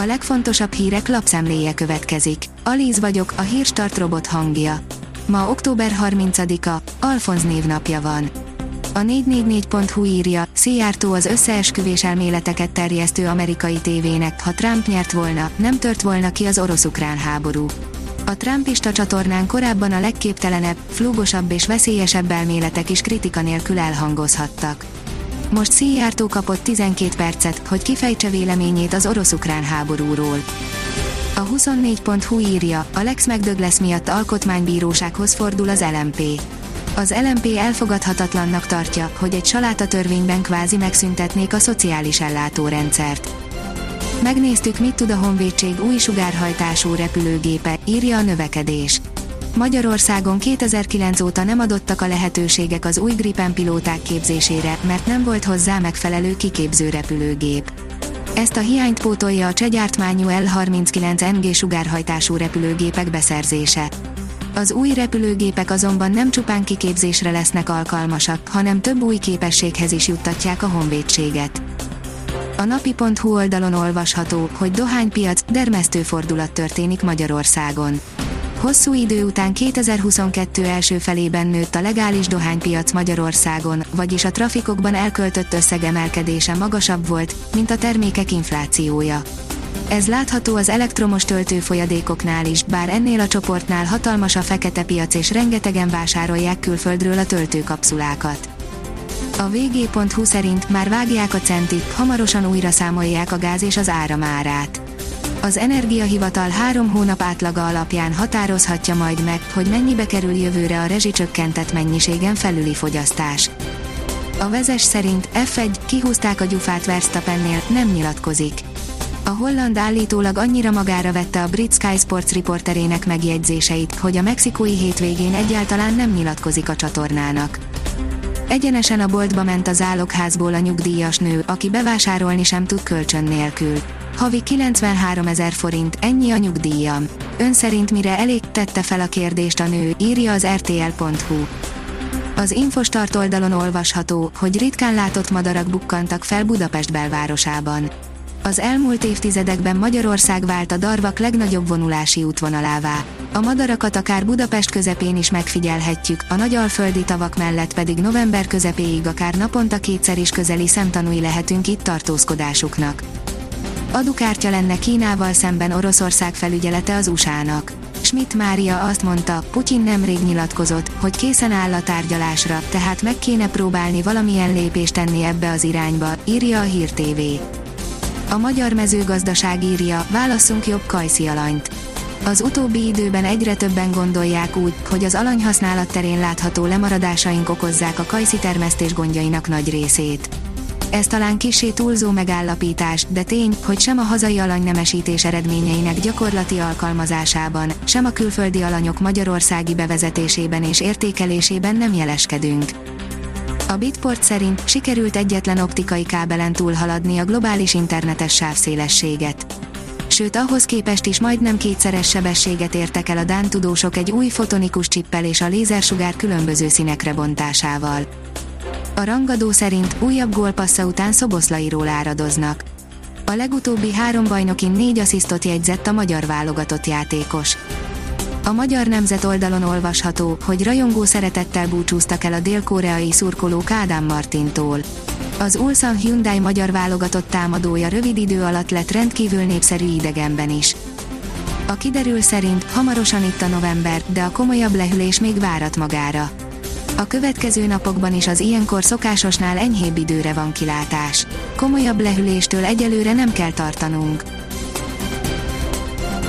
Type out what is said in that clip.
A legfontosabb hírek lapszemléje következik. Alíz vagyok, a hírstart robot hangja. Ma október 30-a, Alfonz névnapja van. A 444.hu írja, Szijjártó az összeesküvés elméleteket terjesztő amerikai tévének, ha Trump nyert volna, nem tört volna ki az orosz-ukrán háború. A Trumpista csatornán korábban a legképtelenebb, flúgosabb és veszélyesebb elméletek is kritika nélkül elhangozhattak. Most Szijjártó kapott 12 percet, hogy kifejtse véleményét az orosz-ukrán háborúról. A 24.hu írja, Alex McDouglas miatt alkotmánybírósághoz fordul az LMP. Az LMP elfogadhatatlannak tartja, hogy egy salátatörvényben kvázi megszüntetnék a szociális ellátórendszert. Megnéztük, mit tud a Honvédség új sugárhajtású repülőgépe, írja a növekedés. Magyarországon 2009 óta nem adottak a lehetőségek az új Gripen pilóták képzésére, mert nem volt hozzá megfelelő kiképző repülőgép. Ezt a hiányt pótolja a csegyártmányú L-39NG sugárhajtású repülőgépek beszerzése. Az új repülőgépek azonban nem csupán kiképzésre lesznek alkalmasak, hanem több új képességhez is juttatják a honvédséget. A napi.hu oldalon olvasható, hogy dohánypiac, dermesztő fordulat történik Magyarországon. Hosszú idő után 2022 első felében nőtt a legális dohánypiac Magyarországon, vagyis a trafikokban elköltött összeg emelkedése magasabb volt, mint a termékek inflációja. Ez látható az elektromos töltőfolyadékoknál is, bár ennél a csoportnál hatalmas a fekete piac és rengetegen vásárolják külföldről a töltőkapszulákat. A vg.hu szerint már vágják a centit, hamarosan újra számolják a gáz és az áramárát. Az Energiahivatal három hónap átlaga alapján határozhatja majd meg, hogy mennyibe kerül jövőre a rezsicsökkentett mennyiségen felüli fogyasztás. A vezes szerint F1 kihúzták a gyufát Verstappennél, nem nyilatkozik. A holland állítólag annyira magára vette a brit Sky Sports riporterének megjegyzéseit, hogy a mexikói hétvégén egyáltalán nem nyilatkozik a csatornának. Egyenesen a boltba ment az álokházból a nyugdíjas nő, aki bevásárolni sem tud kölcsön nélkül. Havi 93 ezer forint, ennyi a nyugdíjam. Ön szerint mire elég tette fel a kérdést a nő, írja az rtl.hu. Az Infostart oldalon olvasható, hogy ritkán látott madarak bukkantak fel Budapest belvárosában. Az elmúlt évtizedekben Magyarország vált a darvak legnagyobb vonulási útvonalává. A madarakat akár Budapest közepén is megfigyelhetjük, a nagyalföldi tavak mellett pedig november közepéig akár naponta kétszer is közeli szemtanúi lehetünk itt tartózkodásuknak. Adukártya lenne Kínával szemben Oroszország felügyelete az USA-nak. Schmidt Mária azt mondta, Putyin nemrég nyilatkozott, hogy készen áll a tárgyalásra, tehát meg kéne próbálni valamilyen lépést tenni ebbe az irányba, írja a Hír TV. A magyar mezőgazdaság írja, válasszunk jobb kajszi alanyt. Az utóbbi időben egyre többen gondolják úgy, hogy az alanyhasználat terén látható lemaradásaink okozzák a kajszi termesztés gondjainak nagy részét. Ez talán kisé túlzó megállapítás, de tény, hogy sem a hazai alanynemesítés eredményeinek gyakorlati alkalmazásában, sem a külföldi alanyok magyarországi bevezetésében és értékelésében nem jeleskedünk. A Bitport szerint sikerült egyetlen optikai kábelen túlhaladni a globális internetes sávszélességet. Sőt ahhoz képest is majdnem kétszeres sebességet értek el a Dán tudósok egy új fotonikus csippel és a lézersugár különböző színekre bontásával. A rangadó szerint újabb gólpassza után Szoboszlairól áradoznak. A legutóbbi három bajnokin négy asszisztot jegyzett a magyar válogatott játékos. A magyar nemzet oldalon olvasható, hogy rajongó szeretettel búcsúztak el a dél-koreai szurkolók Ádám Martintól. Az Ulsan Hyundai magyar válogatott támadója rövid idő alatt lett rendkívül népszerű idegenben is. A kiderül szerint hamarosan itt a november, de a komolyabb lehűlés még várat magára. A következő napokban is az ilyenkor szokásosnál enyhébb időre van kilátás. Komolyabb lehűléstől egyelőre nem kell tartanunk.